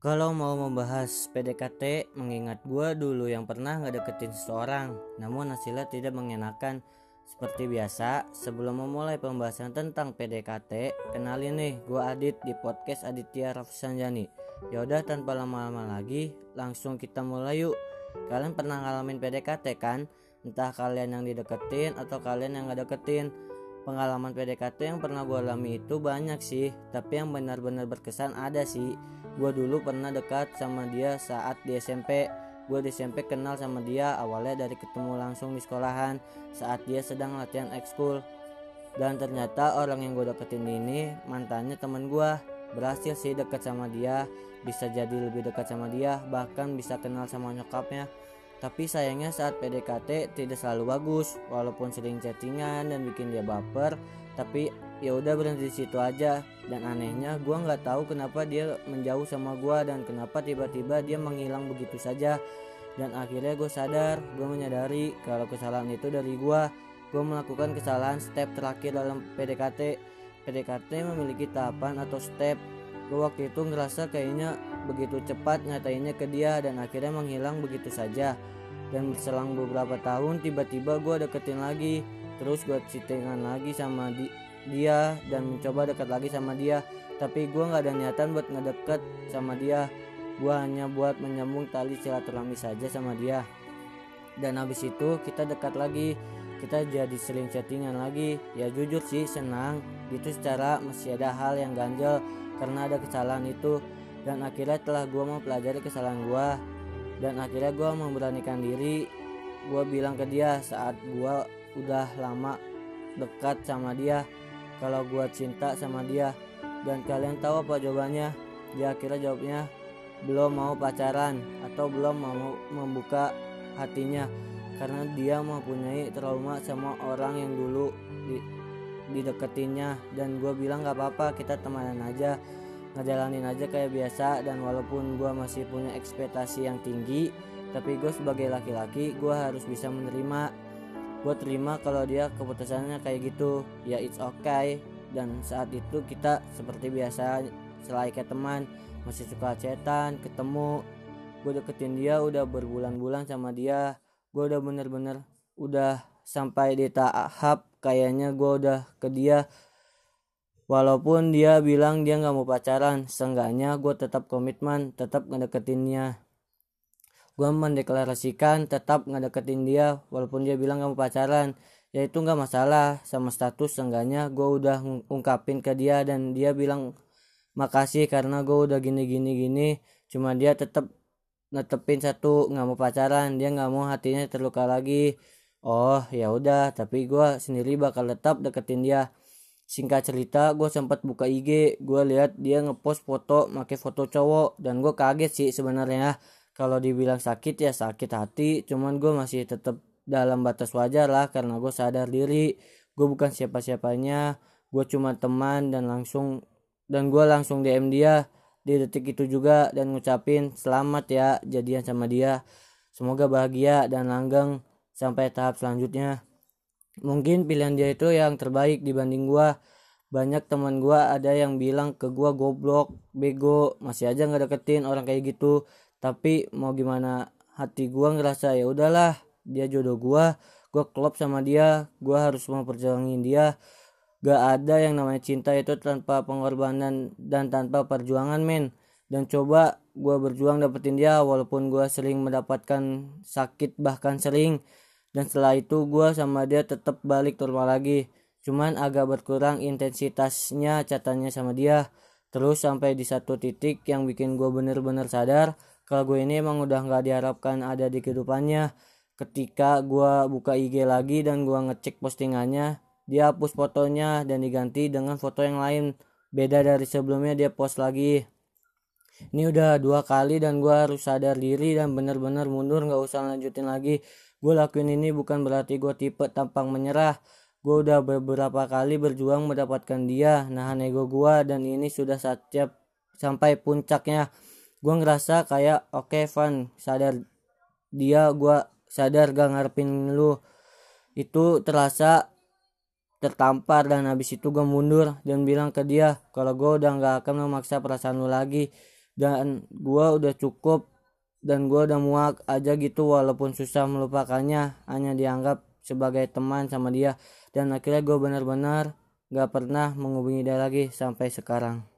Kalau mau membahas PDKT, mengingat gue dulu yang pernah ngedeketin seseorang, namun hasilnya tidak mengenakan. Seperti biasa, sebelum memulai pembahasan tentang PDKT, kenalin nih, gue Adit di podcast Aditya Rafsanjani. Yaudah tanpa lama-lama lagi, langsung kita mulai yuk. Kalian pernah ngalamin PDKT kan? Entah kalian yang dideketin atau kalian yang gak deketin. Pengalaman PDKT yang pernah gue alami itu banyak sih, tapi yang benar-benar berkesan ada sih gue dulu pernah dekat sama dia saat di SMP gue di SMP kenal sama dia awalnya dari ketemu langsung di sekolahan saat dia sedang latihan ekskul. Dan ternyata orang yang gue deketin ini mantannya teman gue berhasil sih dekat sama dia bisa jadi lebih dekat sama dia bahkan bisa kenal sama nyokapnya. Tapi sayangnya saat PDKT tidak selalu bagus walaupun sering chattingan dan bikin dia baper tapi ya udah berhenti di situ aja. Dan anehnya gue nggak tahu kenapa dia menjauh sama gue dan kenapa tiba-tiba dia menghilang begitu saja. Dan akhirnya gue sadar gue menyadari kalau kesalahan itu dari gue gue melakukan kesalahan step terakhir dalam PDKT PDKT memiliki tahapan atau step. Gue waktu itu ngerasa kayaknya begitu cepat nyatainnya ke dia dan akhirnya menghilang begitu saja. Dan selang beberapa tahun tiba-tiba gue deketin lagi. Terus gue chattingan lagi sama di dia dan mencoba dekat lagi sama dia. Tapi gue nggak ada niatan buat ngedeket sama dia. Gue hanya buat menyambung tali silaturahmi saja sama dia. Dan habis itu kita dekat lagi. Kita jadi sering chattingan lagi. Ya jujur sih senang. Itu secara masih ada hal yang ganjel karena ada kesalahan itu. Dan akhirnya telah gue mau pelajari kesalahan gue dan akhirnya gue memberanikan diri gue bilang ke dia saat gue udah lama dekat sama dia kalau gue cinta sama dia dan kalian tahu apa jawabannya? Dia akhirnya jawabnya belum mau pacaran atau belum mau membuka hatinya karena dia mempunyai trauma sama orang yang dulu di dideketinnya. Dan gue bilang gak apa-apa kita temanan aja ngejalanin aja kayak biasa. Dan walaupun gue masih punya ekspektasi yang tinggi tapi gue sebagai laki-laki gue harus bisa menerima gue terima kalau dia keputusannya kayak gitu. Ya it's okay. Dan saat itu kita seperti biasa selain teman masih suka cetan ketemu. Gue deketin dia udah berbulan-bulan sama dia. Gue udah bener-bener udah sampai di tahap kayaknya gue udah ke dia. Walaupun dia bilang dia nggak mau pacaran seenggaknya gue tetap komitmen tetap ngedeketinnya gue mendeklarasikan tetap ngedeketin dia walaupun dia bilang gak mau pacaran. Ya itu nggak masalah sama status seenggaknya gue udah ungkapin ke dia dan dia bilang makasih karena gue udah gini gini gini. Cuma dia tetap netepin satu nggak mau pacaran dia nggak mau hatinya terluka lagi. Oh ya udah tapi gue sendiri bakal tetap deketin dia. Singkat cerita gue sempat buka IG gue lihat dia ngepost foto pakai foto cowok dan gue kaget sih sebenarnya kalau dibilang sakit ya sakit hati. Cuman gue masih tetap dalam batas wajar lah karena gue sadar diri. Gue bukan siapa-siapanya. Gue cuma teman dan langsung dan gue langsung DM dia di detik itu juga dan ngucapin selamat ya jadian sama dia. Semoga bahagia dan langgeng sampai tahap selanjutnya. Mungkin pilihan dia itu yang terbaik dibanding gue banyak teman gue ada yang bilang ke gue goblok bego. Masih aja nggak deketin orang kayak gitu tapi mau gimana hati gue ngerasa ya udahlah dia jodoh gue gue klop sama dia gue harus memperjuangin dia. Gak ada yang namanya cinta itu tanpa pengorbanan dan tanpa perjuangan men. Dan coba gue berjuang dapetin dia walaupun gue sering mendapatkan sakit bahkan sering. Dan setelah itu gue sama dia tetap balik normal lagi. Cuman agak berkurang intensitasnya catanya sama dia. Terus sampai di satu titik yang bikin gue bener-bener sadar kalau gue ini emang udah nggak diharapkan ada di kehidupannya. Ketika gue buka IG lagi dan gue ngecek postingannya dia hapus fotonya dan diganti dengan foto yang lain. Beda dari sebelumnya dia post lagi. Ini udah dua kali dan gue harus sadar diri dan bener-bener mundur nggak usah lanjutin lagi. Gue lakuin ini bukan berarti gue tipe tampang menyerah. Gue udah beberapa kali berjuang mendapatkan dia nahan ego gue dan ini sudah setiap sampai puncaknya gue ngerasa kayak oke okay, Van sadar. Dia gue sadar gak ngarepin lu. Itu terasa tertampar dan habis itu gue mundur dan bilang ke dia kalau gue udah gak akan memaksa perasaan lu lagi. Dan gua udah cukup dan gua udah muak aja gitu walaupun susah melupakannya hanya dianggap sebagai teman sama dia. Dan akhirnya gue benar-benar gak pernah menghubungi dia lagi sampai sekarang